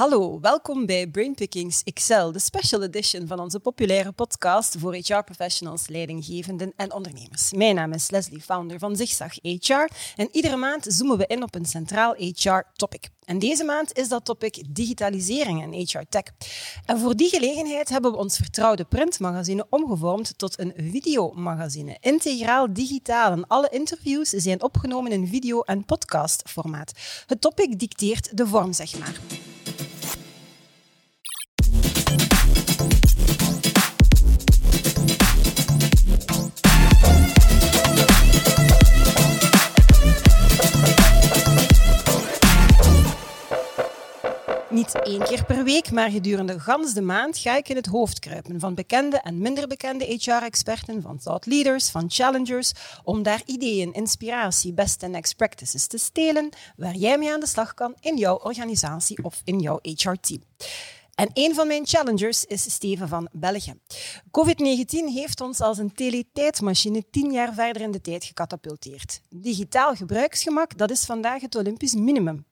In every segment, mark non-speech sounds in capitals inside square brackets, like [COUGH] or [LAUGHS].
Hallo, welkom bij Brainpickings XL, de special edition van onze populaire podcast voor HR-professionals, leidinggevenden en ondernemers. Mijn naam is Leslie, founder van Zigzag HR en iedere maand zoomen we in op een centraal HR-topic. En deze maand is dat topic digitalisering en HR-tech. En voor die gelegenheid hebben we ons vertrouwde printmagazine omgevormd tot een videomagazine. Integraal digitaal en alle interviews zijn opgenomen in video- en podcastformaat. Het topic dicteert de vorm, zeg maar. Niet één keer per week, maar gedurende gans de maand ga ik in het hoofd kruipen van bekende en minder bekende HR-experten, van thought leaders, van challengers, om daar ideeën, inspiratie, best next practices te stelen waar jij mee aan de slag kan in jouw organisatie of in jouw HR-team. En een van mijn challengers is Steven van België. COVID-19 heeft ons als een teletijdmachine tien jaar verder in de tijd gecatapulteerd. Digitaal gebruiksgemak, dat is vandaag het Olympisch minimum.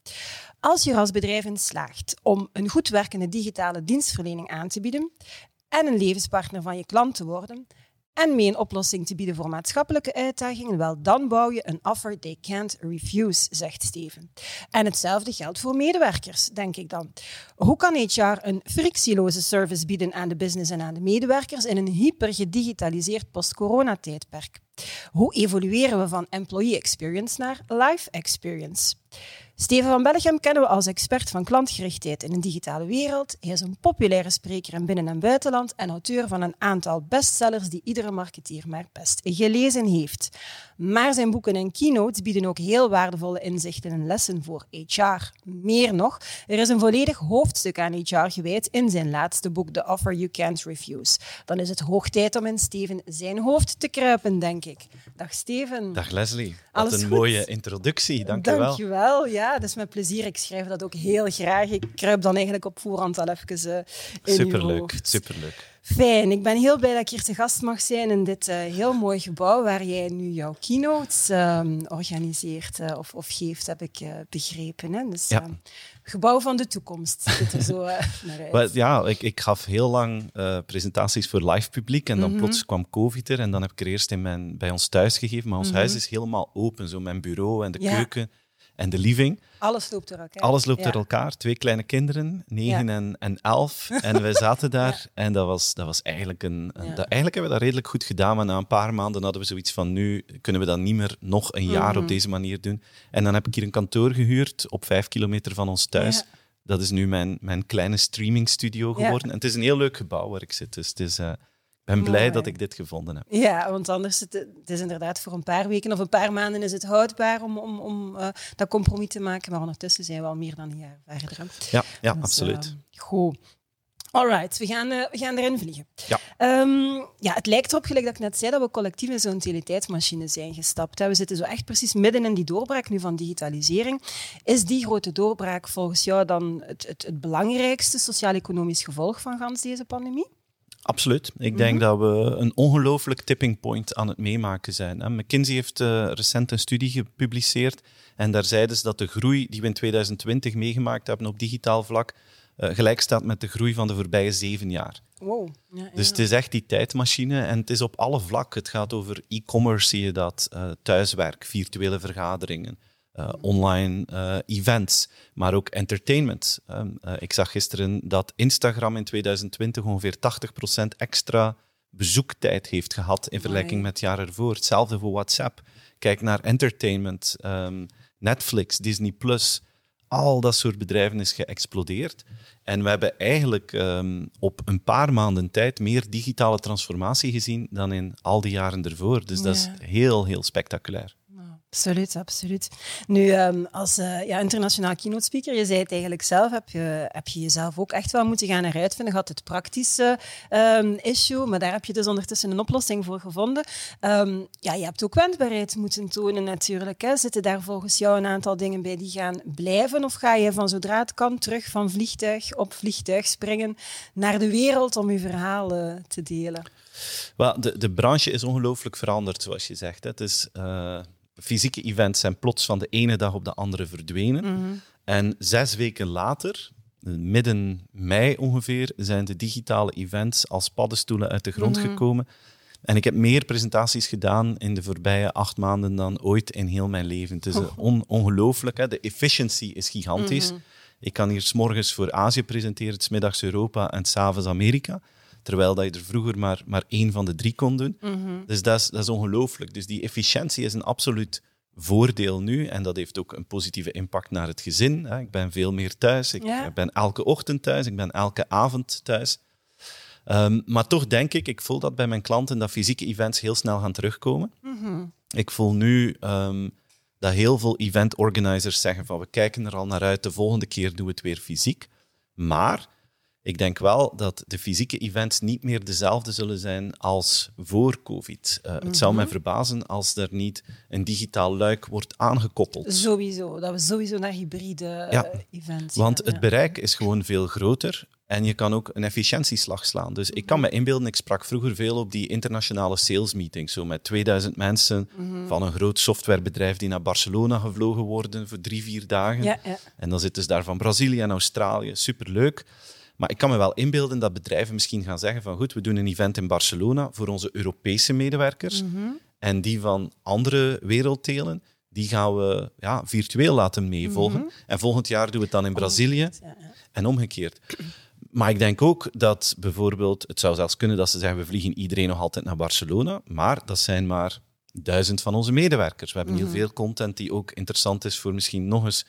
Als je als bedrijf in slaagt om een goed werkende digitale dienstverlening aan te bieden en een levenspartner van je klant te worden, en mee een oplossing te bieden voor maatschappelijke uitdagingen, wel dan bouw je een offer they can't refuse, zegt Steven. En hetzelfde geldt voor medewerkers, denk ik dan. Hoe kan HR een frictieloze service bieden aan de business en aan de medewerkers in een hyper gedigitaliseerd post-corona-tijdperk? Hoe evolueren we van employee experience naar life experience? Steven van Bellegem kennen we als expert van klantgerichtheid in een digitale wereld. Hij is een populaire spreker in binnen- en buitenland en auteur van een aantal bestsellers die iedere marketeer maar best gelezen heeft. Maar zijn boeken en keynotes bieden ook heel waardevolle inzichten en lessen voor HR. Meer nog, er is een volledig hoofdstuk aan HR gewijd in zijn laatste boek The Offer You Can't Refuse. Dan is het hoog tijd om in Steven zijn hoofd te kruipen, denk ik. Dag Steven. Dag Leslie. Wat Alles een goed? mooie introductie. Dank je wel. Dankjewel. Ja, dat is met plezier. Ik schrijf dat ook heel graag. Ik kruip dan eigenlijk op voorhand al even uh, in Superleuk, hoofd. superleuk. Fijn. Ik ben heel blij dat ik hier te gast mag zijn in dit eh, heel mooi gebouw waar jij nu jouw keynotes ehm, organiseert eh, of, of geeft, heb ik eh, begrepen. Hè? Dus, Ja. ehm, gebouw van de toekomst ziet er zo [LAUGHS] naar uit. Wel, ja, ik, ik gaf heel lang presentaties voor live publiek en dan Mhm. plots kwam COVID er en dan heb ik er eerst in mijn, bij ons thuis gegeven. Maar ons Mhm. huis is helemaal open, zo mijn bureau en de Ja. keuken en de living. Alles loopt door elkaar. Alles loopt Ja. door elkaar. Twee kleine kinderen, negen Ja. en, en elf. [LAUGHS] En wij zaten daar en dat was, dat was eigenlijk een... een- Ja. dat, eigenlijk hebben we dat redelijk goed gedaan, maar na een paar maanden hadden we zoiets van nu kunnen we dat niet meer nog een jaar Mhm. op deze manier doen. En dan heb ik hier een kantoor gehuurd op vijf kilometer van ons thuis. Dat is nu mijn, mijn kleine streamingstudio Ja. geworden. En het is een heel leuk gebouw waar ik zit. Dus het is, eh, ben blij Mooi. dat ik dit gevonden heb. Ja, want anders is het, het is inderdaad voor een paar weken of een paar maanden is het houdbaar om, om, om eh, dat compromis te maken. Maar ondertussen zijn we al meer dan een jaar verder. Ja, ja Dus, absoluut. eh, goed. Alright, we gaan, eh, we gaan erin vliegen. Ja. Ehm, ja, het lijkt erop, gelijk dat ik net zei, dat we collectief in zo'n utiliteitsmachine zijn gestapt. hè. We zitten zo echt precies midden in die doorbraak nu van digitalisering. Is die grote doorbraak volgens jou dan het, het, het belangrijkste sociaal-economisch gevolg van gans deze pandemie? Absoluut. Ik denk Mhm. dat we een ongelooflijk tipping point aan het meemaken zijn. McKinsey heeft eh, recent een studie gepubliceerd en daar zeiden ze dat de groei die we in 2020 meegemaakt hebben op digitaal vlak eh, gelijk staat met de groei van de voorbije zeven jaar. Wow. Ja, Dus het is echt die tijdmachine en het is op alle vlakken. Het gaat over e-commerce, zie je dat, eh, thuiswerk, virtuele vergaderingen, eh, online eh, events, maar ook entertainment. Um, eh, ik zag gisteren dat Instagram in 2020 ongeveer 80% extra bezoektijd heeft gehad in vergelijking met het jaar ervoor. Hetzelfde voor WhatsApp. Kijk naar entertainment, ehm, Netflix, Disney+. Plus. Al dat soort bedrijven is geëxplodeerd. En we hebben eigenlijk ehm, op een paar maanden tijd meer digitale transformatie gezien dan in al die jaren ervoor. Dus dat is heel, heel spectaculair. Absoluut, absoluut. Nu, ehm, als eh, ja, internationaal keynote speaker, je zei het eigenlijk zelf, heb je, heb je jezelf ook echt wel moeten gaan heruitvinden. Had het praktische ehm, issue, maar daar heb je dus ondertussen een oplossing voor gevonden. Ehm, ja, je hebt ook wendbaarheid moeten tonen natuurlijk. Hè. Zitten daar volgens jou een aantal dingen bij die gaan blijven? Of ga je van zodra het kan terug van vliegtuig op vliegtuig springen naar de wereld om je verhaal eh, te delen? Wel, de, de branche is ongelooflijk veranderd, zoals je zegt. Het is, eh, fysieke events zijn plots van de ene dag op de andere verdwenen. En zes weken later midden mei ongeveer zijn de digitale events als paddenstoelen uit de grond gekomen. En ik heb meer presentaties gedaan in de voorbije acht maanden dan ooit in heel mijn leven. Het is on ongelooflijk. Hè? De efficiency is gigantisch. Ik kan hier s'morgens voor Azië presenteren, smiddags Europa en s'avonds Amerika. Terwijl dat je er vroeger maar, maar één van de drie kon doen. Dus dat is, dat is ongelooflijk. Dus die efficiëntie is een absoluut voordeel nu. En dat heeft ook een positieve impact naar het gezin. Hè. Ik ben veel meer thuis. Ik Ja. ben elke ochtend thuis. Ik ben elke avond thuis. Ehm, maar toch denk ik, ik voel dat bij mijn klanten, dat fysieke events heel snel gaan terugkomen. Ik voel nu ehm, dat heel veel event organizers zeggen van we kijken er al naar uit, de volgende keer doen we het weer fysiek. Maar ik denk wel dat de fysieke events niet meer dezelfde zullen zijn als voor COVID. Eh, Het zou mij verbazen als er niet een digitaal luik wordt aangekoppeld. Sowieso, dat we sowieso naar hybride Ja. eh, events Want gaan, het ja. bereik is gewoon veel groter en je kan ook een efficiëntieslag slaan. Dus ik kan me inbeelden, ik sprak vroeger veel op die internationale sales meetings, zo met 2000 mensen van een groot softwarebedrijf die naar Barcelona gevlogen worden voor drie, vier dagen. Ja, ja. En dan zitten ze daar van Brazilië en Australië, superleuk. Maar ik kan me wel inbeelden dat bedrijven misschien gaan zeggen van goed, we doen een event in Barcelona voor onze Europese medewerkers. En die van andere werelddelen, die gaan we ja, virtueel laten meevolgen. En volgend jaar doen we het dan in Brazilië ja. en omgekeerd. Maar ik denk ook dat bijvoorbeeld, het zou zelfs kunnen dat ze zeggen, we vliegen iedereen nog altijd naar Barcelona, maar dat zijn maar duizend van onze medewerkers. We hebben heel veel content die ook interessant is voor misschien nog eens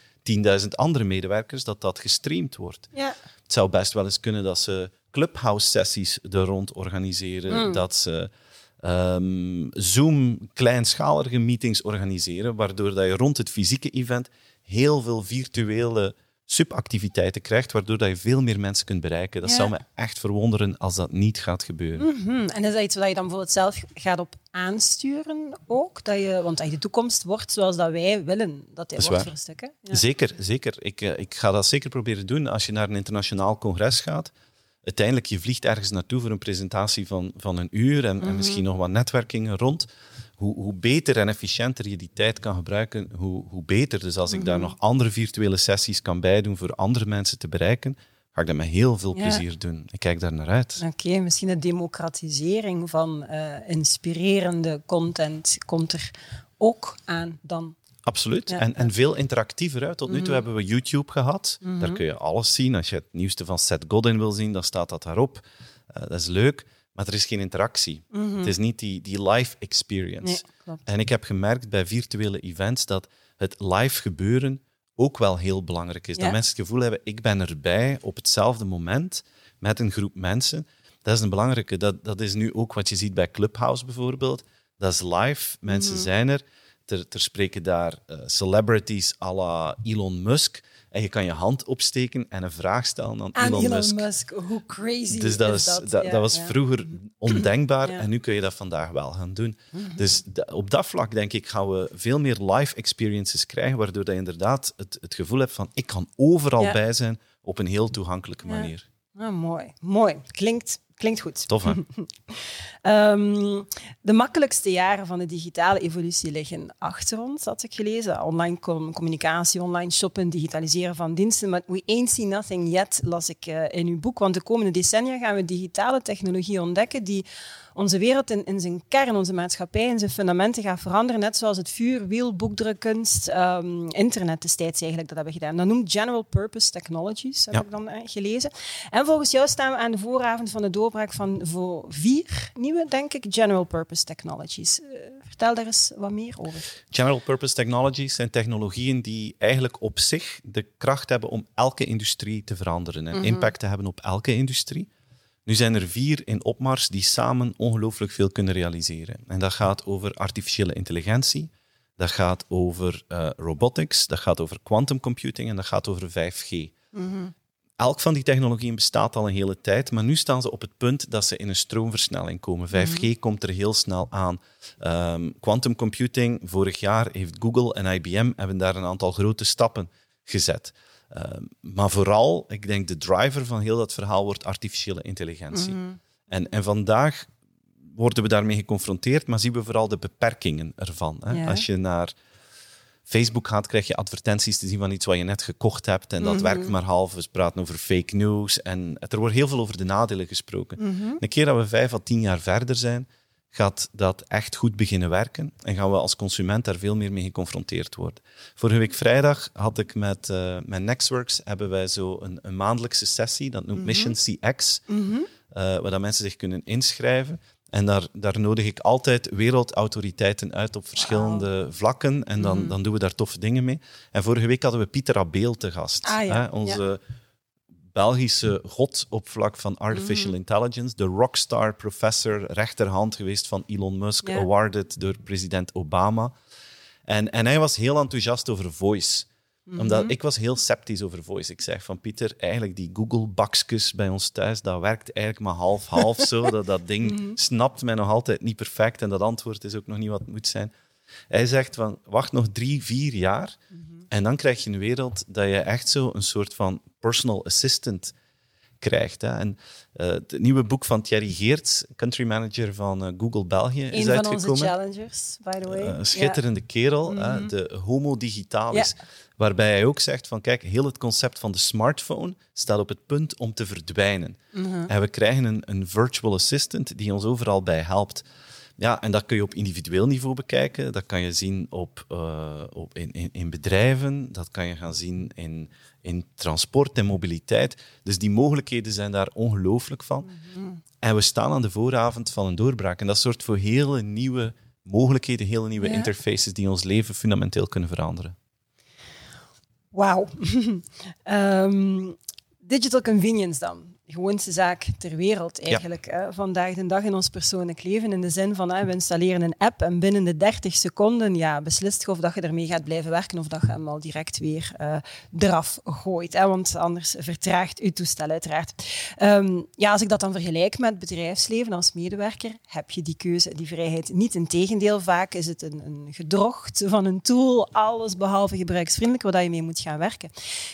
10.000 andere medewerkers, dat dat gestreamd wordt. Ja. Het zou best wel eens kunnen dat ze clubhouse-sessies er rond organiseren, dat ze ehm, Zoom kleinschalige meetings organiseren, waardoor dat je rond het fysieke event heel veel virtuele subactiviteiten krijgt, waardoor dat je veel meer mensen kunt bereiken. Dat Ja. zou me echt verwonderen als dat niet gaat gebeuren. Mhm. En is dat iets waar je dan bijvoorbeeld zelf gaat op aansturen ook? Dat je, want dat je de toekomst wordt zoals dat wij willen dat is wordt voor stukken. Ja. Zeker, zeker. Ik, eh, ik ga dat zeker proberen doen. Als je naar een internationaal congres gaat, uiteindelijk, je vliegt ergens naartoe voor een presentatie van, van een uur en, en misschien nog wat netwerking rond. Hoe, hoe beter en efficiënter je die tijd kan gebruiken, hoe, hoe beter. Dus als ik daar nog andere virtuele sessies kan bijdoen voor andere mensen te bereiken, ga ik dat met heel veel Ja. plezier doen. Ik kijk daar naar uit. Oké, misschien de democratisering van eh, inspirerende content komt er ook aan dan. Absoluut. Ja, en, en veel interactiever uit. Tot nu toe hebben we YouTube gehad. Daar kun je alles zien. Als je het nieuwste van Seth Godin wil zien, dan staat dat daarop. Eh, dat is leuk. Maar er is geen interactie. Het is niet die, die live experience. Nee. En ik heb gemerkt bij virtuele events dat het live gebeuren ook wel heel belangrijk is. Ja. Dat mensen het gevoel hebben, ik ben erbij op hetzelfde moment met een groep mensen. Dat is een belangrijke. Dat, dat is nu ook wat je ziet bij Clubhouse bijvoorbeeld. Dat is live. Mensen Mhm. zijn er. Er, er spreken daar eh, celebrities à la Elon Musk. En je kan je hand opsteken en een vraag stellen aan, Aan Elon, Elon Musk. Musk, hoe crazy Dus dat, is is, dat? dat, Ja, dat was ja. vroeger [CLEARS THROAT] ondenkbaar Ja. Mhm. en nu kun je dat vandaag wel gaan doen. Dus da- op dat vlak denk ik gaan we veel meer live experiences krijgen, waardoor dat je inderdaad het, het gevoel hebt van ik kan overal bij zijn op een heel toegankelijke manier. Ah, mooi, mooi. Klinkt, klinkt goed. Tof hè? [LAUGHS] Ehm, de makkelijkste jaren van de digitale evolutie liggen achter ons, had ik gelezen. Online com- communicatie, online shoppen, digitaliseren van diensten. Maar we ain't seen nothing yet, las ik eh, in uw boek. Want de komende decennia gaan we digitale technologie ontdekken die onze wereld in, in zijn kern, onze maatschappij, in zijn fundamenten gaat veranderen. Net zoals het vuur, wiel, boekdrukkunst, ehm, internet destijds eigenlijk dat hebben gedaan. Dat noemt General Purpose Technologies, heb Ja. ik dan eh, gelezen. En volgens jou staan we aan de vooravond van de doorbraak van voor vier nieuwe, denk ik, General Purpose Technologies. Eh, vertel daar eens wat meer over. General Purpose Technologies zijn technologieën die eigenlijk op zich de kracht hebben om elke industrie te veranderen en impact te hebben op elke industrie. Nu zijn er vier in opmars die samen ongelooflijk veel kunnen realiseren. En dat gaat over artificiële intelligentie, dat gaat over eh, robotics, dat gaat over quantum computing en dat gaat over 5G. Elk van die technologieën bestaat al een hele tijd, maar nu staan ze op het punt dat ze in een stroomversnelling komen. 5G komt er heel snel aan. Ehm, quantum computing, vorig jaar heeft Google en IBM hebben daar een aantal grote stappen gezet. Ehm, maar vooral, ik denk de driver van heel dat verhaal wordt artificiële intelligentie. En, en vandaag worden we daarmee geconfronteerd, maar zien we vooral de beperkingen ervan. Hè? Ja. Als je naar Facebook gaat, krijg je advertenties te zien van iets wat je net gekocht hebt. En dat werkt maar half. We praten over fake news. En er wordt heel veel over de nadelen gesproken. Een keer dat we vijf à tien jaar verder zijn, gaat dat echt goed beginnen werken. En gaan we als consument daar veel meer mee geconfronteerd worden. Vorige week vrijdag had ik met, uh, met Nextworks hebben wij zo een, een maandelijkse sessie. Dat noemt Mission CX. uh, waar dat mensen zich kunnen inschrijven. En daar, daar nodig ik altijd wereldautoriteiten uit op verschillende vlakken. En dan, dan doen we daar toffe dingen mee. En vorige week hadden we Pieter Abeel te gast. Ah, ja. hè, onze Belgische god op vlak van artificial intelligence. De rockstar professor, rechterhand geweest van Elon Musk, awarded door president Obama. En, en hij was heel enthousiast over voice. Omdat ik was heel sceptisch over voice. Ik zeg van Pieter, eigenlijk die Google-bakjes bij ons thuis, dat werkt eigenlijk maar half-half zo. Dat, dat ding snapt mij nog altijd niet perfect en dat antwoord is ook nog niet wat het moet zijn. Hij zegt van, wacht nog drie, vier jaar en dan krijg je een wereld dat je echt zo een soort van personal assistant krijgt. Hè. En eh, het nieuwe boek van Thierry Geerts, country manager van eh, Google België, is Een van uitgekomen. onze challengers, by the way. Eh, een schitterende kerel, hè, de homo digitalis. Ja. Waarbij hij ook zegt van kijk, heel het concept van de smartphone staat op het punt om te verdwijnen. En we krijgen een, een virtual assistant die ons overal bij helpt. Ja, en dat kun je op individueel niveau bekijken. Dat kan je zien op, eh, op in, in, in bedrijven. Dat kan je gaan zien in, in transport en mobiliteit. Dus die mogelijkheden zijn daar ongelooflijk van. En we staan aan de vooravond van een doorbraak. En dat zorgt voor hele nieuwe mogelijkheden, hele nieuwe Ja. interfaces die ons leven fundamenteel kunnen veranderen. Wauw. [LAUGHS] Ehm, digital convenience dan. Gewoonste zaak ter wereld eigenlijk. Hè? Vandaag de dag in ons persoonlijk leven. In de zin van, hè, we installeren een app en binnen de 30 seconden ja, beslist je of dat je ermee gaat blijven werken of dat je hem al direct weer eh, eraf gooit. Hè? Want anders vertraagt je toestel uiteraard. Ehm, ja, als ik dat dan vergelijk met bedrijfsleven als medewerker, heb je die keuze, die vrijheid niet. Integendeel, vaak is het een, een gedrocht van een tool, alles behalve gebruiksvriendelijk, waar je mee moet gaan werken.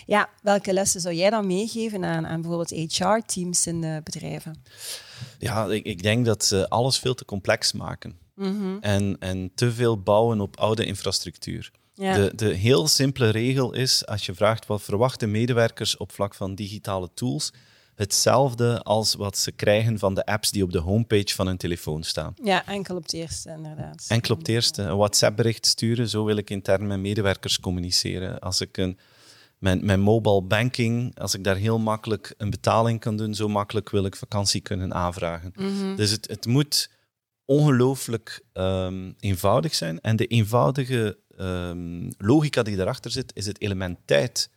Ja, welke lessen zou jij dan meegeven aan, aan bijvoorbeeld HR-teams in de bedrijven? Ja, ik, ik denk dat ze alles veel te complex maken. Mhm. En, en te veel bouwen op oude infrastructuur. Ja. De, de heel simpele regel is, als je vraagt wat verwachten medewerkers op vlak van digitale tools, hetzelfde als wat ze krijgen van de apps die op de homepage van hun telefoon staan. ja, enkel op het eerste, inderdaad. Enkel op het eerste een WhatsApp-bericht sturen, zo wil ik intern met medewerkers communiceren. Als ik een, mijn, mijn mobile banking, als ik daar heel makkelijk een betaling kan doen, zo makkelijk wil ik vakantie kunnen aanvragen. Dus het, het moet ongelooflijk ehm, eenvoudig zijn. En de eenvoudige ehm, logica die daarachter zit, is het element tijd.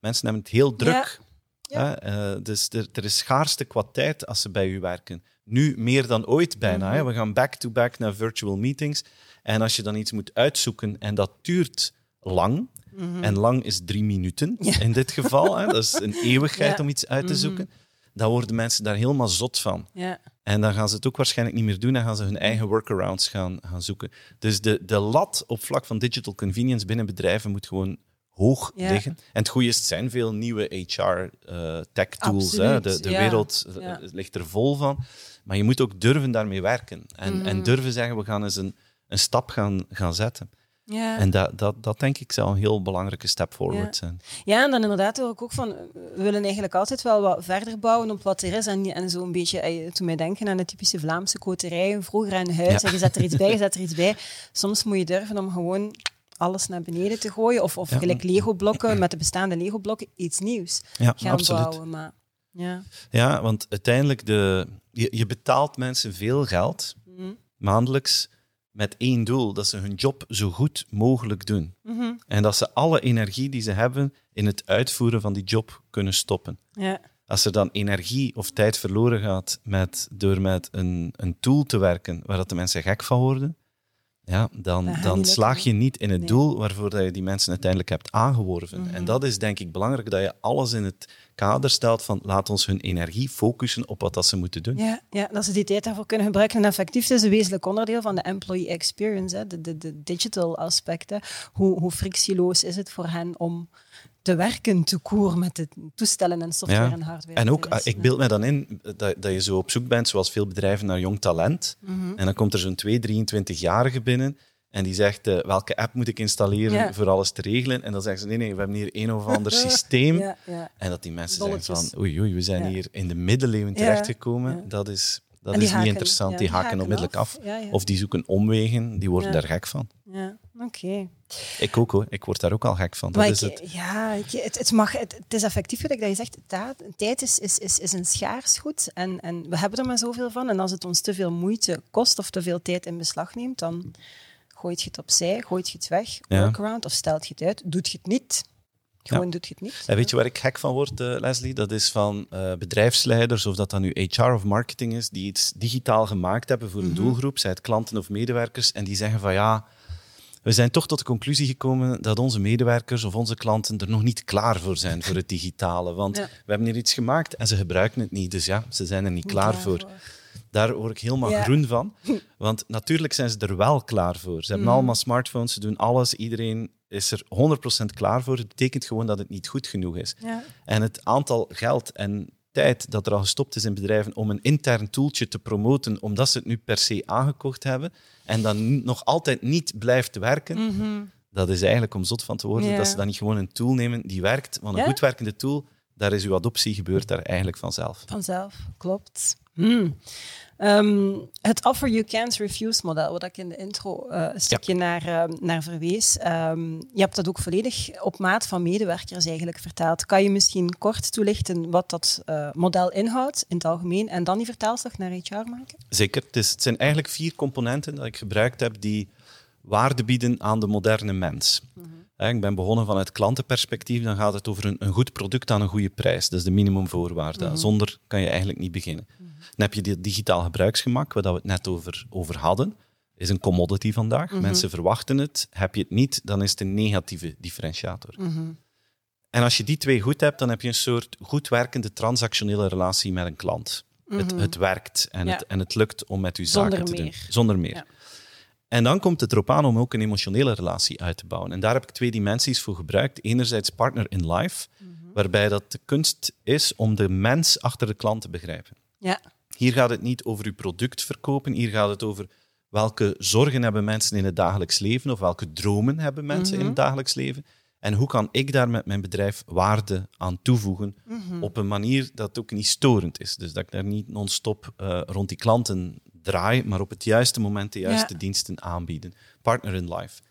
Mensen hebben het heel druk. Ja. Eh, dus er, er is schaarste qua tijd als ze bij u werken. Nu meer dan ooit bijna. hè. We gaan back-to-back naar virtual meetings. En als je dan iets moet uitzoeken en dat duurt lang, en lang is drie minuten in dit geval, hè, dat is een [LAUGHS] eeuwigheid Ja. om iets uit te zoeken, dan worden mensen daar helemaal zot van. Ja. En dan gaan ze het ook waarschijnlijk niet meer doen. Dan gaan ze hun eigen workarounds gaan, gaan zoeken. Dus de, de lat op vlak van digital convenience binnen bedrijven moet gewoon hoog Ja. liggen. En het goede is, het zijn veel nieuwe HR-tech-tools. Absoluut, de de ja. wereld eh, Ja. ligt er vol van. Maar je moet ook durven daarmee werken. En, Mhm. en durven zeggen, we gaan eens een, een stap gaan, gaan zetten. Ja. En dat, dat, dat denk ik zou een heel belangrijke step forward zijn. Ja, en dan inderdaad hoor ik ook van, we willen eigenlijk altijd wel wat verder bouwen op wat er is. En, en zo een beetje, eh, toen mij denken aan de typische Vlaamse koterijen, vroeger aan huis, en je zet er iets bij, je zet er iets bij. [LAUGHS] Soms moet je durven om gewoon alles naar beneden te gooien. Of, of Ja. gelijk Lego-blokken, met de bestaande Lego-blokken, iets nieuws Ja, gaan absoluut. bouwen. Maar, ja. Ja, want uiteindelijk, de, je, je betaalt mensen veel geld Mhm. maandelijks met één doel, dat ze hun job zo goed mogelijk doen. Mhm. En dat ze alle energie die ze hebben in het uitvoeren van die job kunnen stoppen. Ja. Als er dan energie of tijd verloren gaat met, door met een, een tool te werken waar dat de mensen gek van worden, ja, dan, dan slaag je niet in het Nee. doel waarvoor dat je die mensen uiteindelijk hebt aangeworven. Mhm. En dat is denk ik belangrijk, dat je alles in het kader stelt van laat ons hun energie focussen op wat dat ze moeten doen. Ja, ja, dat ze die tijd daarvoor kunnen gebruiken. En effectief is een wezenlijk onderdeel van de employee experience, hè, de, de, de digital aspecten. Hoe, hoe frictieloos is het voor hen om te werken, te koer met de toestellen en software Ja. en hardware. En ook, ik beeld me dan in dat, dat je zo op zoek bent, zoals veel bedrijven, naar jong talent. Mhm. En dan komt er zo'n 2, 23-jarige binnen En die zegt, eh, welke app moet ik installeren Ja. voor alles te regelen? En dan zeggen ze, nee, nee, we hebben hier een of ander [LAUGHS] systeem. Ja. En dat die mensen Bolletjes. zeggen van, oei, oei, we zijn hier in de middeleeuwen terechtgekomen. Dat is, dat is niet interessant. die haken haken onmiddellijk af. Of die zoeken omwegen, die worden daar gek van. Ja, oké. Ik ook hoor, ik word daar ook al gek van. Dat Maar is ik- het. Ja, ik- het, het, mag, het, het is effectief wat je zegt. Tijd, tijd is, is, is, is een schaars goed en, en we hebben er maar zoveel van. En als het ons te veel moeite kost of te veel tijd in beslag neemt, dan gooit je het opzij, gooit je het weg, Ja. workaround, of stelt je het uit, doet je het niet. Gewoon doet je het niet. En weet je waar ik gek van word, eh, Leslie? Dat is van eh, bedrijfsleiders, of dat dan nu HR of marketing is, die iets digitaal gemaakt hebben voor een Mhm. doelgroep, zij het klanten of medewerkers, en die zeggen van ja, we zijn toch tot de conclusie gekomen dat onze medewerkers of onze klanten er nog niet klaar voor zijn voor het digitale. Want Ja. we hebben hier iets gemaakt en ze gebruiken het niet, dus ja, ze zijn er niet klaar, voor. Daar word ik helemaal Ja. groen van. [LAUGHS] Want natuurlijk zijn ze er wel klaar voor. Ze hebben Mhm. allemaal smartphones, ze doen alles. Iedereen is er 100% klaar voor. Het betekent gewoon dat het niet goed genoeg is. Ja. En het aantal geld en tijd dat er al gestopt is in bedrijven om een intern tooltje te promoten, omdat ze het nu per se aangekocht hebben, en dan nog altijd niet blijft werken, dat is eigenlijk om zot van te worden Mhm. Dat ze dan niet gewoon een tool nemen die werkt. Want een goed werkende tool, daar is uw adoptie gebeurt daar eigenlijk vanzelf. Vanzelf, klopt. Hmm. Ehm, het offer you can't refuse model, wat ik in de intro eh, een stukje naar, eh, naar verwees. Ehm, je hebt dat ook volledig op maat van medewerkers eigenlijk vertaald. Kan je misschien kort toelichten wat dat eh, model inhoudt in het algemeen en dan die vertaalslag naar HR maken? Zeker. Het, is, het zijn eigenlijk vier componenten dat ik gebruikt heb die waarde bieden aan de moderne mens. Hè, Ik ben begonnen vanuit klantenperspectief. Dan gaat het over een, een goed product aan een goede prijs. Dat is de minimumvoorwaarde. Zonder kan je eigenlijk niet beginnen. Dan heb je dit digitaal gebruiksgemak, waar we het net over, over hadden. Is een commodity vandaag. Mensen verwachten het. Heb je het niet, dan is het een negatieve differentiator. En als je die twee goed hebt, dan heb je een soort goed werkende transactionele relatie met een klant. Het, het werkt en, Ja. het, en het lukt om met u zaken Zonder te doen. meer. Zonder meer. Ja. En dan komt het erop aan om ook een emotionele relatie uit te bouwen. En daar heb ik twee dimensies voor gebruikt. Enerzijds partner in life, waarbij dat de kunst is om de mens achter de klant te begrijpen. Ja, Hier gaat het niet over uw product verkopen, hier gaat het over welke zorgen hebben mensen in het dagelijks leven of welke dromen hebben mensen in het dagelijks leven. En hoe kan ik daar met mijn bedrijf waarde aan toevoegen op een manier dat ook niet storend is. Dus dat ik daar niet non-stop eh, rond die klanten draai, maar op het juiste moment de juiste Ja. diensten aanbieden. Partner in life.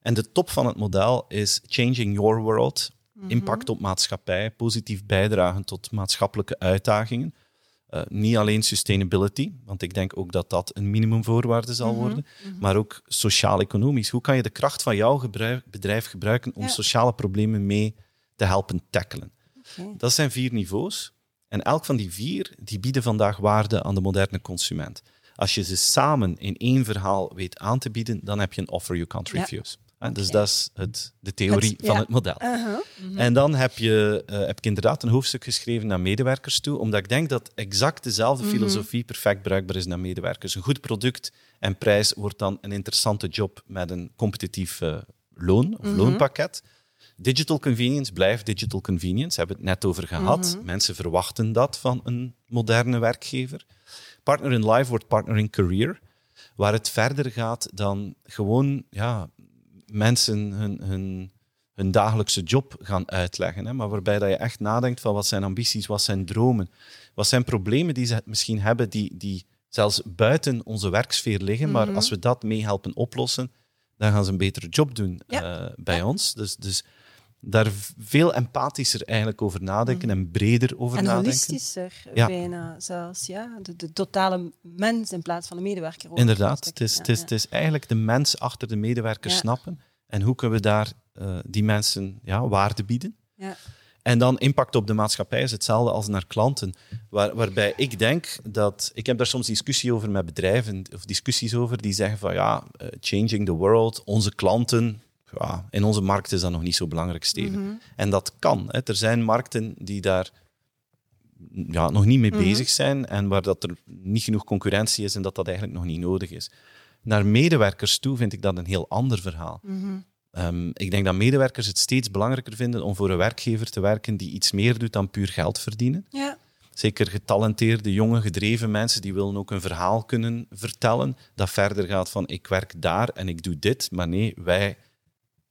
En de top van het model is changing your world, impact op maatschappij, positief bijdragen tot maatschappelijke uitdagingen. Eh, niet alleen sustainability, want ik denk ook dat dat een minimumvoorwaarde zal worden, maar ook sociaal-economisch. Hoe kan je de kracht van jouw gebruik- bedrijf gebruiken om Ja. sociale problemen mee te helpen tackelen? Dat zijn vier niveaus. En elk van die vier die bieden vandaag waarde aan de moderne consument. Als je ze samen in één verhaal weet aan te bieden, dan heb je een offer you can't refuse. Dus dat is het, de theorie Het- van het model. Uh-huh. En dan heb, je, eh, heb ik inderdaad een hoofdstuk geschreven naar medewerkers toe, omdat ik denk dat exact dezelfde Mhm. filosofie perfect bruikbaar is naar medewerkers. Een goed product en prijs wordt dan een interessante job met een competitief eh, loon of Mhm. loonpakket. Digital convenience blijft digital convenience, hebben we het net over gehad. Mhm. Mensen verwachten dat van een moderne werkgever. Partner in life wordt partner in career, waar het verder gaat dan gewoon ja, mensen hun, hun, hun dagelijkse job gaan uitleggen. Hè, maar waarbij dat je echt nadenkt van wat zijn ambities, wat zijn dromen, wat zijn problemen die ze misschien hebben die, die zelfs buiten onze werksfeer liggen. Maar als we dat mee helpen oplossen, dan gaan ze een betere job doen Ja. eh, bij ons. Dus, dus daar veel empathischer eigenlijk over nadenken en breder over En nadenken. holistischer Ja. bijna zelfs, ja. De, de totale mens in plaats van de medewerker. ook. Inderdaad, het is, ja, het, is, ja. het is eigenlijk de mens achter de medewerker snappen. En hoe kunnen we daar eh, die mensen ja, waarde bieden? Ja. En dan impact op de maatschappij is hetzelfde als naar klanten. Waar, waarbij ik denk dat... Ik heb daar soms discussie over met bedrijven, of discussies over, die zeggen van ja, eh, changing the world, onze klanten... Ja, in onze markt is dat nog niet zo belangrijk, Steven. En dat kan. Hè. Er zijn markten die daar ja, nog niet mee bezig zijn en waar dat er niet genoeg concurrentie is en dat dat eigenlijk nog niet nodig is. Naar medewerkers toe vind ik dat een heel ander verhaal. Ehm, ik denk dat medewerkers het steeds belangrijker vinden om voor een werkgever te werken die iets meer doet dan puur geld verdienen. Ja. Zeker getalenteerde, jonge, gedreven mensen die willen ook een verhaal kunnen vertellen dat verder gaat van ik werk daar en ik doe dit. Maar nee, wij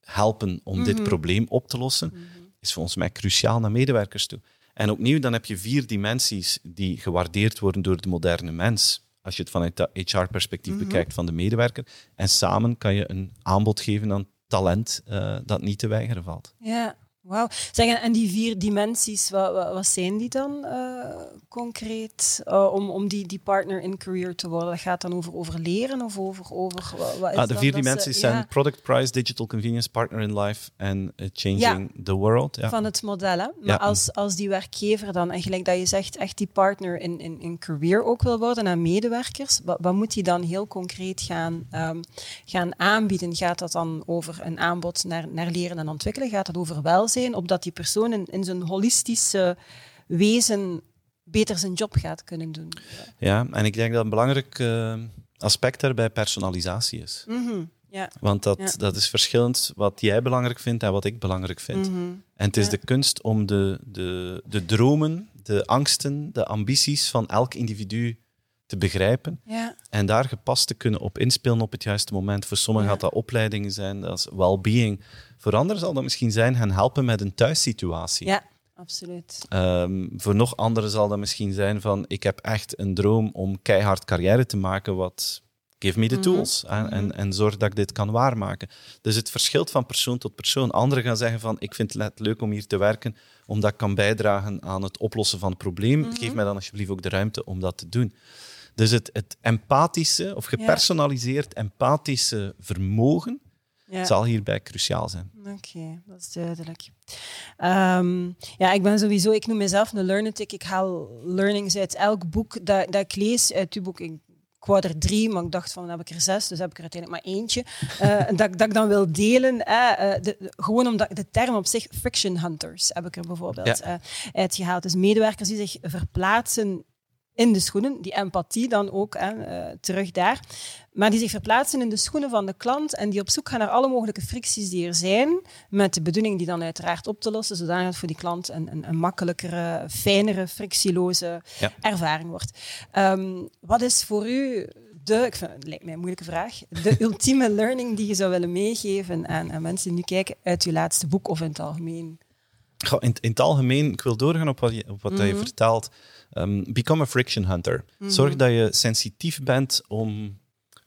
helpen om dit probleem op te lossen, is volgens mij cruciaal naar medewerkers toe. En opnieuw, dan heb je vier dimensies die gewaardeerd worden door de moderne mens. Als je het vanuit dat HR-perspectief bekijkt van de medewerker. En samen kan je een aanbod geven aan talent uh, dat niet te weigeren valt. Ja, Wauw. Zeg, en die vier dimensies, wat, wat, zijn die dan uh, concreet uh, om, om die, die partner in career te worden? Dat gaat dan over, over leren of over... over wat is ah, de vier dimensies zijn ja. product, price, digital convenience, partner in life en uh, changing ja. the world. Ja. Van het model, hè? Maar als, als die werkgever dan, en gelijk dat je zegt, echt die partner in, in, in career ook wil worden en medewerkers, wat, wat moet die dan heel concreet gaan, um, gaan aanbieden? Gaat dat dan over een aanbod naar, naar leren en ontwikkelen? Gaat dat over welzijn? Zijn, opdat die persoon in, in zijn holistische wezen beter zijn job gaat kunnen doen. Ja, en ik denk dat een belangrijk uh, aspect daarbij personalisatie is. Mm -hmm. ja. Want dat, Ja. dat is verschillend wat jij belangrijk vindt en wat ik belangrijk vind. Mhm. En het is Ja. de kunst om de, de, de dromen, de angsten, de ambities van elk individu te begrijpen en daar gepast te kunnen op inspelen op het juiste moment. Voor sommigen gaat dat opleidingen zijn, dat is well-being. Voor anderen zal dat misschien zijn gaan helpen met een thuissituatie. ja, absoluut. Ehm, voor nog anderen zal dat misschien zijn van ik heb echt een droom om keihard carrière te maken, wat give me the Mhm. tools en, en, en zorg dat ik dit kan waarmaken. Dus het verschilt van persoon tot persoon. Anderen gaan zeggen van ik vind het net leuk om hier te werken, omdat ik kan bijdragen aan het oplossen van het probleem. Mhm. Geef mij dan alsjeblieft ook de ruimte om dat te doen. Dus het, het empathische of gepersonaliseerd empathische vermogen Ja. zal hierbij cruciaal zijn. Oké, dat is duidelijk. Ehm, ja, ik ben sowieso, ik noem mezelf een learnetic. Ik haal learnings uit elk boek dat, dat ik lees. Uit uw boek, ik, ik wou er drie, maar ik dacht van, dan heb ik er zes, dus heb ik er uiteindelijk maar eentje. Eh, [LAUGHS] dat, ik- dat ik dan wil delen. eh, eh, de, de- gewoon omdat de term op zich, friction hunters, heb ik er bijvoorbeeld Ja. eh, uitgehaald. Dus medewerkers die zich verplaatsen in de schoenen, die empathie dan ook hè, eh, terug daar, maar die zich verplaatsen in de schoenen van de klant en die op zoek gaan naar alle mogelijke fricties die er zijn, met de bedoeling die dan uiteraard op te lossen, zodat het voor die klant een, een, een makkelijkere, fijnere, frictieloze Ja. ervaring wordt. Ehm, wat is voor u de, ik vind, het lijkt mij een moeilijke vraag, de [LAUGHS] ultieme learning die je zou willen meegeven aan, aan mensen die nu kijken uit uw laatste boek of in het algemeen? Goh, in, in het algemeen, ik wil doorgaan op wat je, op wat je Mhm. vertelt. Ehm, become a friction hunter. Zorg dat je sensitief bent om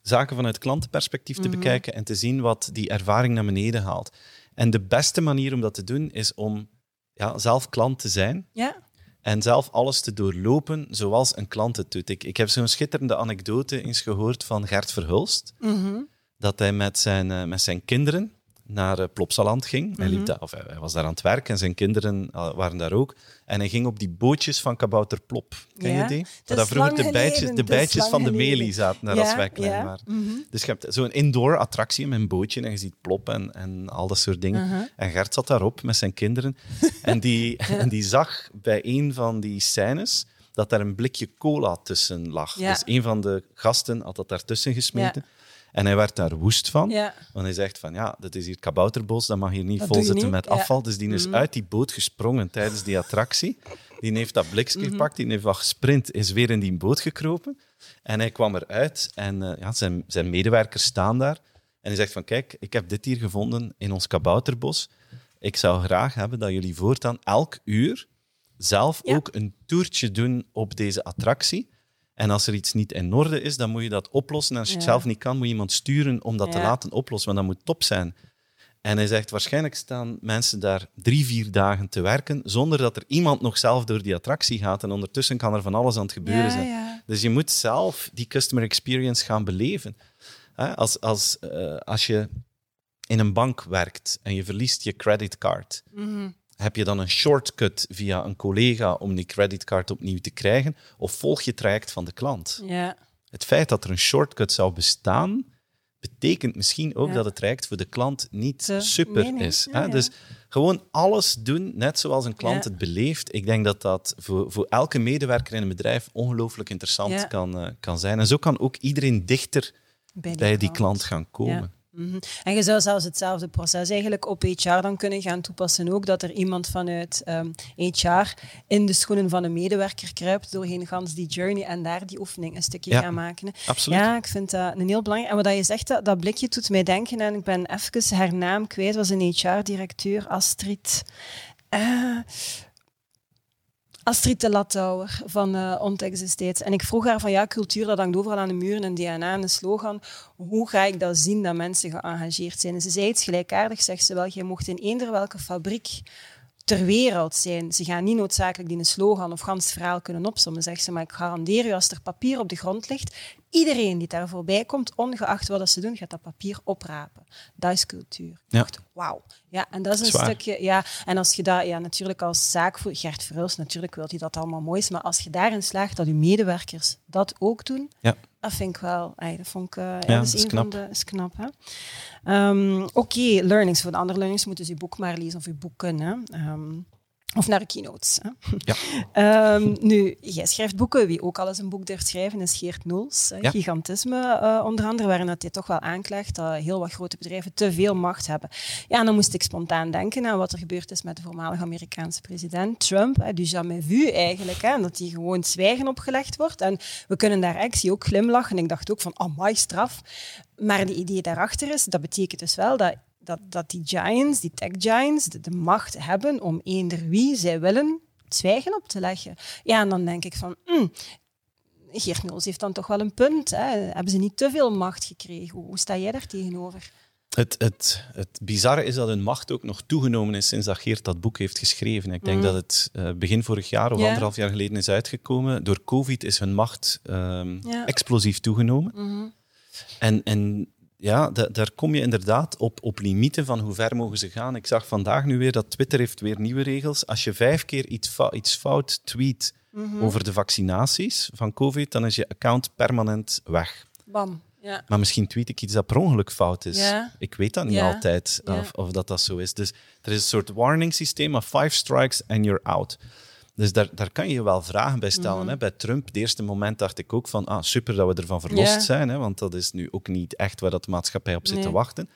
zaken vanuit klantenperspectief te Mhm. bekijken en te zien wat die ervaring naar beneden haalt. En de beste manier om dat te doen is om ja, zelf klant te zijn Ja? en zelf alles te doorlopen zoals een klant het doet. Ik, ik heb zo'n schitterende anekdote eens gehoord van Gert Verhulst Mhm. dat hij met zijn, eh, met zijn kinderen naar uh, Plopsaland ging. Hij, Mhm. liep daar, of hij, was daar aan het werk en zijn kinderen uh, waren daar ook. En hij ging op die bootjes van Kabouter Plop. Ken Ja, je die? Waar dat vroeger de bijtjes, de bijtjes van de melie zaten daar Ja, als wij klein ja. waren. Mhm. Dus je hebt zo'n indoor attractie met een bootje en je ziet Plop en, en al dat soort dingen. Mhm. En Gert zat daarop met zijn kinderen. [LAUGHS] en, die, en die zag bij een van die scènes dat daar een blikje cola tussen lag. Dus een van de gasten had dat daartussen gesmeten. En hij werd daar woest van. Ja. Want hij zegt van ja, dat is hier kabouterbos, dat mag hier niet Dat vol zitten niet, met ja. afval. Dus die is Mhm. uit die boot gesprongen tijdens die attractie. Die heeft dat blikje Mhm. gepakt, die heeft wat gesprint, is weer in die boot gekropen. En hij kwam eruit en eh, ja, zijn, zijn medewerkers staan daar. En hij zegt van kijk, ik heb dit hier gevonden in ons kabouterbos. Ik zou graag hebben dat jullie voortaan elk uur zelf Ja. ook een toertje doen op deze attractie. En als er iets niet in orde is, dan moet je dat oplossen. En als je het zelf niet kan, moet je iemand sturen om dat te laten oplossen, want dat moet top zijn. En hij zegt, waarschijnlijk staan mensen daar drie, vier dagen te werken, zonder dat er iemand nog zelf door die attractie gaat. En ondertussen kan er van alles aan het gebeuren Ja, zijn. ja. Dus je moet zelf die customer experience gaan beleven. Als, als, eh, als je in een bank werkt en je verliest je creditcard, Mhm. Heb je dan een shortcut via een collega om die creditcard opnieuw te krijgen? Of volg je het traject van de klant? Ja. Het feit dat er een shortcut zou bestaan, betekent misschien ook Ja. dat het traject voor de klant niet super nee, nee. is. Ja, hè? ja. Dus gewoon alles doen, net zoals een klant het beleeft. Ik denk dat dat voor, voor elke medewerker in een bedrijf ongelooflijk interessant kan, eh, kan zijn. En zo kan ook iedereen dichter Bij die, bij die klant gaan komen. Mhm. En je zou zelfs hetzelfde proces eigenlijk op HR dan kunnen gaan toepassen ook, dat er iemand vanuit um, ehm, HR in de schoenen van een medewerker kruipt doorheen gans die journey en daar die oefening een stukje gaan maken. Absoluut. Ja, ik vind dat een heel belangrijk. En wat je zegt, dat, dat blikje doet mij denken, en ik ben even haar naam kwijt, was een HR-directeur, Astrid... Uh, Astrid de Latouwer van uh, eh, Ontex En ik vroeg haar van ja, cultuur, dat hangt overal aan de muren, een DNA en een slogan. Hoe ga ik dat zien dat mensen geëngageerd zijn? En ze zei iets gelijkaardigs, zegt ze wel, je mocht in eender welke fabriek ter wereld zijn. Ze gaan niet noodzakelijk die een slogan of gans verhaal kunnen opzommen, zegt ze. Maar ik garandeer u, als er papier op de grond ligt, iedereen die daar voorbij komt, ongeacht wat ze doen, gaat dat papier oprapen. Dat is cultuur. Ja. Wauw. Ja, en dat is een stukje... Ja, en als je dat... Ja, natuurlijk als zaakvoer... Gert Verhulst, natuurlijk wil hij dat allemaal mooi is, maar als je daarin slaagt dat je medewerkers dat ook doen, ja. Dat vind ik wel... Ay, dat vond ik... Uh, ja, dat is, is knap. Van de, is knap, hè? Um, Oké, learnings. Voor de andere learnings moeten ze je boek maar lezen of je boeken, hè. Um, of naar keynotes. Hè. Ja. Um, nu, jij schrijft boeken. Wie ook al eens een boek durft schrijven is Geert Noels. Ja. Gigantisme uh, onder andere, waarin dat hij toch wel aanklaagt dat heel wat grote bedrijven te veel macht hebben. Ja, en dan moest ik spontaan denken aan wat er gebeurd is met de voormalige Amerikaanse president Trump. Hè, du jamais vu eigenlijk. Hè, dat hij gewoon zwijgen opgelegd wordt. En we kunnen daar actually ook glimlachen. En ik dacht ook van, amai, straf. Maar de idee daarachter is, dat betekent dus wel dat dat, dat die giants, die tech giants, de, macht hebben om eender wie zij willen zwijgen op te leggen. Ja, en dan denk ik van, mm, Geert Nuls heeft dan toch wel een punt. Hè? Hebben ze niet te veel macht gekregen? Hoe, sta jij daar tegenover? Het, het, het bizarre is dat hun macht ook nog toegenomen is sinds dat Geert dat boek heeft geschreven. Ik denk mm. dat het uh, begin vorig jaar of anderhalf jaar geleden is uitgekomen. Door COVID is hun macht um, explosief toegenomen. Mm En, en ja, daar kom je inderdaad op, op limieten van hoe ver mogen ze gaan. Ik zag vandaag nu weer dat Twitter heeft weer nieuwe regels. Als je vijf keer iets, iets fout tweet mhm. over de vaccinaties van COVID, dan is je account permanent weg. Bam. Ja. Maar misschien tweet ik iets dat per ongeluk fout is. Ik weet dat niet altijd of, of, dat dat zo is. Dus er is een soort warning systeem, of five strikes and you're out. Dus daar, daar kan je je wel vragen bij stellen. Mhm. hè. Bij Trump, het eerste moment dacht ik ook van, ah, super dat we ervan verlost zijn, hè, want dat is nu ook niet echt waar dat de maatschappij op zit te wachten.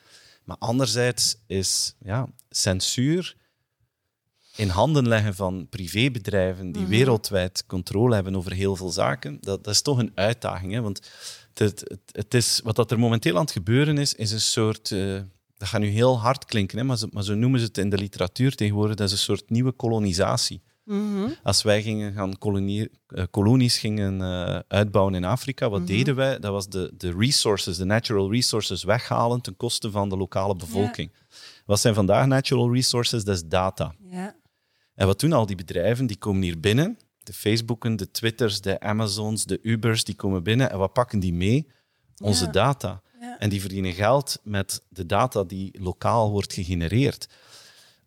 Maar anderzijds is ja, censuur in handen leggen van privébedrijven die mhm. wereldwijd controle hebben over heel veel zaken, dat, dat is toch een uitdaging. Hè? Want het, het, het, is, wat dat er momenteel aan het gebeuren is, is een soort... Uh, dat gaat nu heel hard klinken, hè? Maar, zo, maar zo noemen ze het in de literatuur tegenwoordig, dat is een soort nieuwe kolonisatie. Mhm. Als wij gingen gaan kolonie, uh, kolonies gingen uh, uitbouwen in Afrika, wat mhm. deden wij? Dat was de, de resources, de natural resources weghalen ten koste van de lokale bevolking. Wat zijn vandaag natural resources? Dat is data. Ja. En wat doen al die bedrijven? Die komen hier binnen. De Facebooken, de Twitters, de Amazons, de Ubers, die komen binnen. En wat pakken die mee? Onze data. En die verdienen geld met de data die lokaal wordt gegenereerd.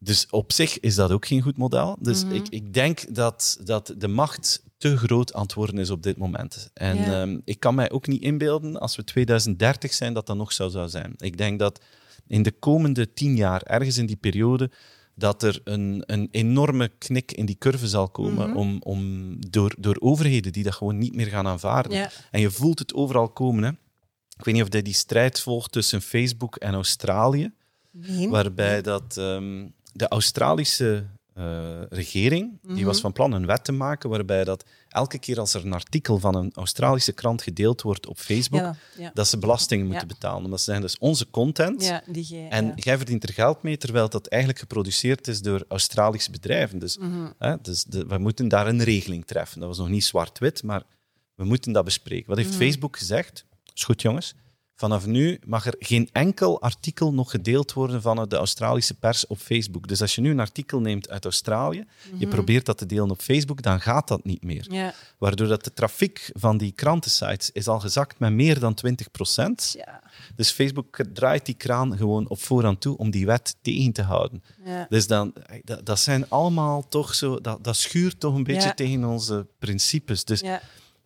Dus op zich is dat ook geen goed model. Dus mhm. ik, ik denk dat, dat de macht te groot aan het worden is op dit moment. En ehm, ik kan mij ook niet inbeelden, als we 2030 zijn, dat dat nog zo zou zijn. Ik denk dat in de komende tien jaar, ergens in die periode, dat er een, een enorme knik in die curve zal komen mhm. om, om door, door overheden die dat gewoon niet meer gaan aanvaarden. En je voelt het overal komen. Hè. Ik weet niet of je die strijd volgt tussen Facebook en Australië. Waarbij dat ehm, de Australische uh, regering die was mhm. van plan een wet te maken waarbij dat elke keer als er een artikel van een Australische krant gedeeld wordt op Facebook, dat ze belastingen moeten betalen. Omdat ze zeggen, dus onze content die en jij verdient er geld mee, terwijl dat eigenlijk geproduceerd is door Australische bedrijven. Dus, mhm. hè, dus de, we moeten daar een regeling treffen. Dat was nog niet zwart-wit, maar we moeten dat bespreken. Wat heeft mhm. Facebook gezegd? Is goed, jongens. Vanaf nu mag er geen enkel artikel nog gedeeld worden vanuit de Australische pers op Facebook. Dus als je nu een artikel neemt uit Australië, je mhm. probeert dat te delen op Facebook, dan gaat dat niet meer. Waardoor dat de trafiek van die krantensites is al gezakt met meer dan 20 procent. Dus Facebook draait die kraan gewoon op voorhand toe om die wet tegen te houden. Dus dan, dat, dat, zijn allemaal toch zo, dat, dat schuurt toch een beetje tegen onze principes. Dus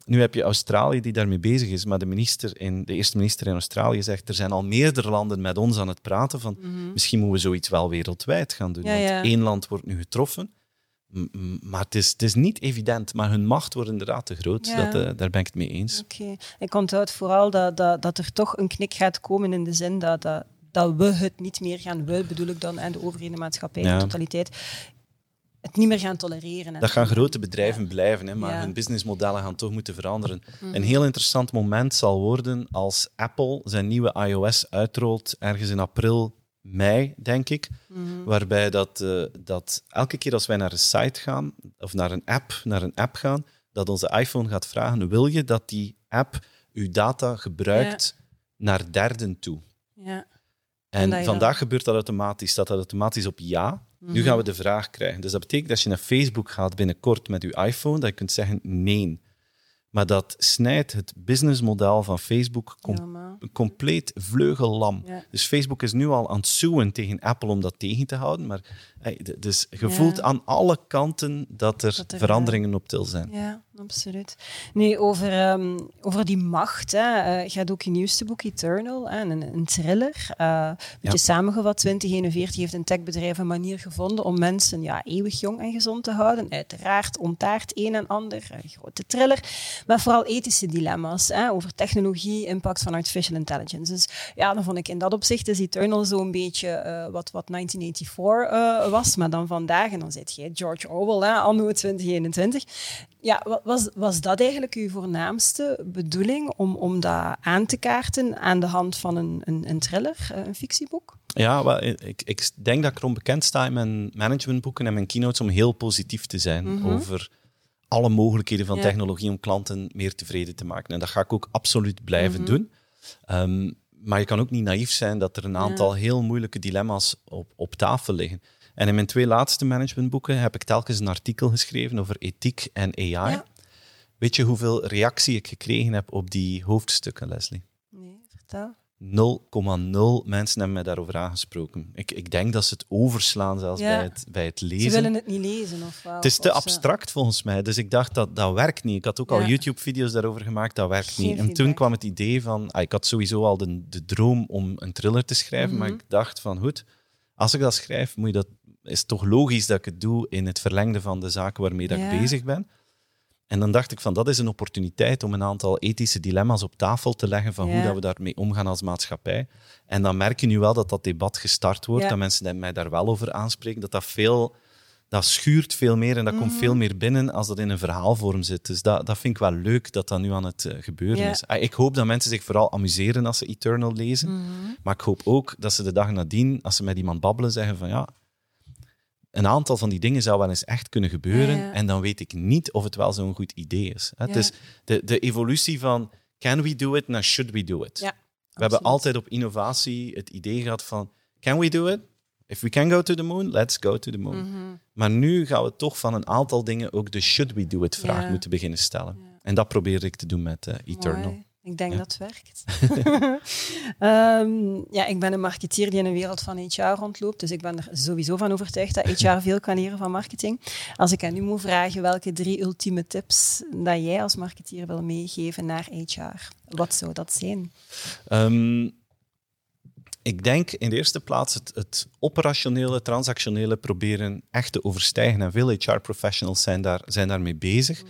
nu heb je Australië die daarmee bezig is, maar de, minister in, de eerste minister in Australië zegt er zijn al meerdere landen met ons aan het praten van mhm. misschien moeten we zoiets wel wereldwijd gaan doen. want één land wordt nu getroffen, maar het is, het is niet evident. Maar hun macht wordt inderdaad te groot. Dat, uh, daar ben ik het mee eens. Oké. Ik onthoud vooral dat, dat, dat er toch een knik gaat komen in de zin dat, dat dat we het niet meer gaan, we bedoel ik dan, en de overheden, de maatschappij, Ja. de totaliteit, het niet meer gaan tolereren. Dat gaan grote bedrijven blijven, hè, maar Ja. hun businessmodellen gaan toch moeten veranderen. Mhm. Een heel interessant moment zal worden als Apple zijn nieuwe iOS uitrolt, ergens in april, mei, denk ik. Mhm. Waarbij dat, eh, dat elke keer als wij naar een site gaan, of naar een app, naar een app gaan, dat onze iPhone gaat vragen, wil je dat die app uw data gebruikt naar derden toe? Ja. En, En dat vandaag gebeurt dat automatisch. Staat dat automatisch op ja. Mhm. Nu gaan we de vraag krijgen. Dus dat betekent dat als je naar Facebook gaat binnenkort met je iPhone, dat je kunt zeggen nee. Maar dat snijdt het businessmodel van Facebook com- compleet vleugellam. Ja. Dus Facebook is nu al aan het zoen tegen Apple om dat tegen te houden. Maar hey, dus je Ja. voelt aan alle kanten dat er, Dat er, veranderingen op til zijn. Ja, absoluut. Nu, over, ehm, over die macht. Hè. eh, je had ook je nieuwste boek, Eternal, hè, een, een thriller. Eh, een beetje samengevat, 2041 heeft een techbedrijf een manier gevonden om mensen ja, eeuwig jong en gezond te houden. Uiteraard ontaart een en ander, een grote thriller. Maar vooral ethische dilemma's hè, over technologie, impact van artificial intelligence. Dus ja, dan vond ik in dat opzicht is Eternal zo'n beetje eh, wat, wat 1984 eh, was, maar dan vandaag. En dan zit jij George Orwell, hè, anno 2021. Ja, wa- was, was dat eigenlijk uw voornaamste bedoeling om, om dat aan te kaarten aan de hand van een, een, een thriller, eh, een fictieboek? Ja, wel, ik, ik denk dat ik erom bekend sta in mijn managementboeken en mijn keynotes om heel positief te zijn over alle mogelijkheden van. Ja. technologie om klanten meer tevreden te maken. En dat ga ik ook absoluut blijven Mhm. doen. Ehm, maar je kan ook niet naïef zijn dat er een aantal heel moeilijke dilemma's op, op tafel liggen. En in mijn twee laatste managementboeken heb ik telkens een artikel geschreven over ethiek en AI. Ja. Weet je hoeveel reactie ik gekregen heb op die hoofdstukken, Leslie? Nee, vertel. 0,0 mensen hebben mij daarover aangesproken. Ik, ik denk dat ze het overslaan zelfs Ja. bij, het, bij het Ze lezen. willen het niet lezen, of wel? Het is te ze- abstract volgens mij, dus ik dacht dat dat werkt niet. Ik had ook al. YouTube-video's daarover gemaakt, dat werkt Geen niet. En toen kwam het idee van, ah, ik had sowieso al de, de droom om een thriller te schrijven, maar Mhm. ik dacht van, goed, als ik dat schrijf, moet je dat, is het toch logisch dat ik het doe in het verlengde van de zaken waarmee dat Ja. ik bezig ben. En dan dacht ik van, dat is een opportuniteit om een aantal ethische dilemma's op tafel te leggen van hoe dat we daarmee omgaan als maatschappij. En dan merk je nu wel dat dat debat gestart wordt, Ja. dat mensen mij daar wel over aanspreken, dat dat veel... Dat schuurt veel meer en dat komt Mhm. veel meer binnen als dat in een verhaalvorm zit. Dus dat, dat vind ik wel leuk dat dat nu aan het eh, gebeuren Ja. is. Ah, Ik hoop dat mensen zich vooral amuseren als ze Eternal lezen. Mhm. Maar ik hoop ook dat ze de dag nadien, als ze met iemand babbelen, zeggen van ja, een aantal van die dingen zou wel eens echt kunnen gebeuren. Ja, ja. En dan weet ik niet of het wel zo'n goed idee is. Hè. Het Ja. is de, de evolutie van can we do it naar should we do it. We hebben altijd op innovatie het idee gehad van can we do it? If we can go to the moon, let's go to the moon. Mhm. Maar nu gaan we toch van een aantal dingen ook de should we do it vraag moeten beginnen stellen. En dat probeer ik te doen met eh, Eternal. Mooi. Ik denk Ja. dat het werkt. [LAUGHS] Ehm, ja, ik ben een marketeer die in een wereld van HR rondloopt. Dus ik ben er sowieso van overtuigd dat HR [LAUGHS] veel kan leren van marketing. Als ik aan u moet vragen welke drie ultieme tips dat jij als marketeer wil meegeven naar HR, wat zou dat zijn? Ehm, ik denk in de eerste plaats het, het operationele, transactionele proberen echt te overstijgen. En veel HR-professionals zijn, daar, zijn daarmee bezig.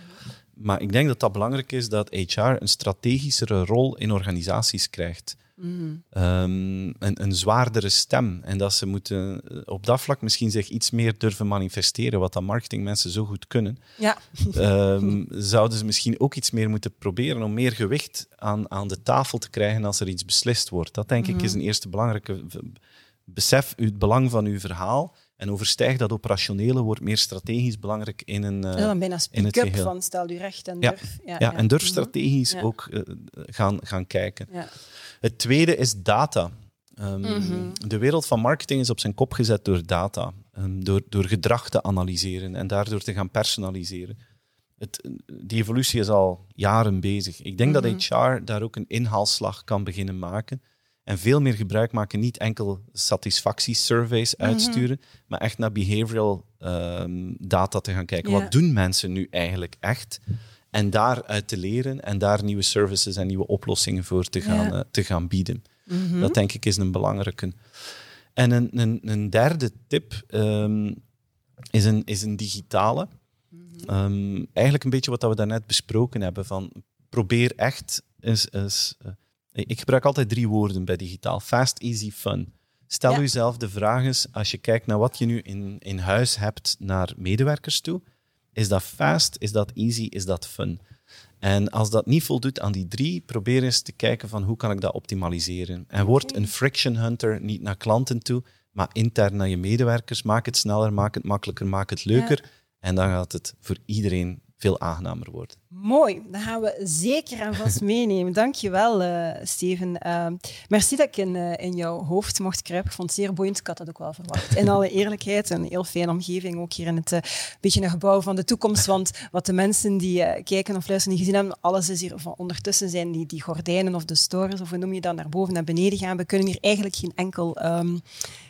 Maar ik denk dat dat belangrijk is dat HR een strategischere rol in organisaties krijgt. Ehm, een, een zwaardere stem. En dat ze moeten eh, op dat vlak misschien zich iets meer durven manifesteren, wat dat marketingmensen zo goed kunnen. Ja, Ehm, zouden ze misschien ook iets meer moeten proberen om meer gewicht aan, aan de tafel te krijgen als er iets beslist wordt. Dat denk ik is een eerste belangrijke. Besef het belang van uw verhaal en overstijg dat operationele, wordt meer strategisch belangrijk in een. eh, dat is dan bijna in het speak-up van stel u recht en Ja. durf. ja, en durf Mhm. strategisch Ja. ook eh, gaan, gaan kijken. Ja. Het tweede is data. Ehm, Mhm. De wereld van marketing is op zijn kop gezet door data. Ehm, door, door gedrag te analyseren en daardoor te gaan personaliseren. Het, die evolutie is al jaren bezig. Ik denk Mhm. dat HR daar ook een inhaalslag kan beginnen maken. En veel meer gebruik maken, niet enkel satisfactiesurveys Mhm. uitsturen, maar echt naar behavioral ehm, data te gaan kijken. Wat doen mensen nu eigenlijk echt? En daaruit te leren en daar nieuwe services en nieuwe oplossingen voor te gaan, eh, te gaan bieden. Mhm. Dat denk ik is een belangrijke. En een, een, een derde tip ehm, is, een, is een digitale. Ehm, eigenlijk een beetje wat we daarnet besproken hebben. Van probeer echt eens, eens, eh, Ik gebruik altijd drie woorden bij digitaal. Fast, easy, fun. Stel Ja. jezelf de vraag eens, als je kijkt naar wat je nu in, in huis hebt naar medewerkers toe, is dat fast, is dat easy, is dat fun? En als dat niet voldoet aan die drie, probeer eens te kijken van hoe kan ik dat optimaliseren. En word een friction hunter, niet naar klanten toe, maar intern naar je medewerkers. Maak het sneller, maak het makkelijker, maak het leuker. En dan gaat het voor iedereen veel aangenamer worden. Mooi, dat gaan we zeker en vast [LAUGHS] meenemen. Dankjewel, wel, Steven. Uh, merci dat ik in, eh, in jouw hoofd mocht kruipen. Ik vond het zeer boeiend. Ik had dat ook wel verwacht. In alle eerlijkheid, een heel fijne omgeving, ook hier in het eh, beetje een gebouw van de toekomst. Want wat de mensen die kijken of luisteren niet gezien hebben, alles is hier van ondertussen zijn die, die gordijnen of de stores, of hoe noem je dat, naar boven en beneden gaan. We kunnen hier eigenlijk geen enkel... ehm,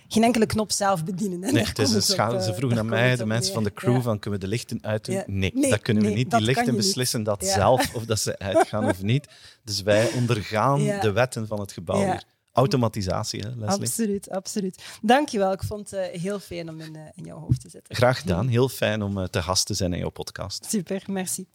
geen enkele knop zelf bedienen. hè. Nee, het is een op, schade. eh, Ze vroegen aan mij, de mensen van de crew, Ja. van kunnen we de lichten uitdoen? Ja. Nee, Nee, dat kunnen we nee, niet. Die lichten niet. beslissen dat zelf, of dat ze uitgaan [LAUGHS] of niet. Dus wij ondergaan de wetten van het gebouw hier. Automatisatie, hè, Leslie? Absoluut, absoluut. Dankjewel. Ik vond het eh, heel fijn om in, eh, in jouw hoofd te zitten. Graag gedaan. Heel fijn om eh, te gast te zijn in jouw podcast. Super, merci.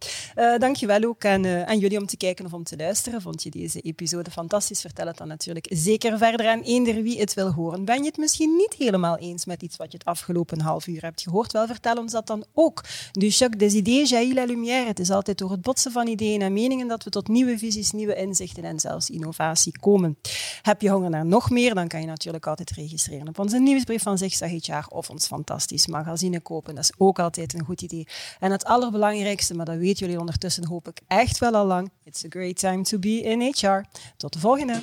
Dankjewel ook aan, aan jullie om te kijken of om te luisteren. Vond je deze episode fantastisch? Vertel het dan natuurlijk zeker verder aan eender wie het wil horen. Ben je het misschien niet helemaal eens met iets wat je het afgelopen half uur hebt gehoord? Wel, vertel ons dat dan ook. Du choc des idées jaillit la lumière. Het is altijd door het botsen van ideeën en meningen dat we tot nieuwe visies, nieuwe inzichten en zelfs innovatie komen. Heb je honger naar nog meer? Dan kan je natuurlijk altijd registreren op onze nieuwsbrief van Zigzag HR of ons fantastisch magazine kopen. Dat is ook altijd een goed idee. En het allerbelangrijkste, maar dat weten jullie ondertussen hoop ik echt wel al lang, it's a great time to be in HR. Tot de volgende!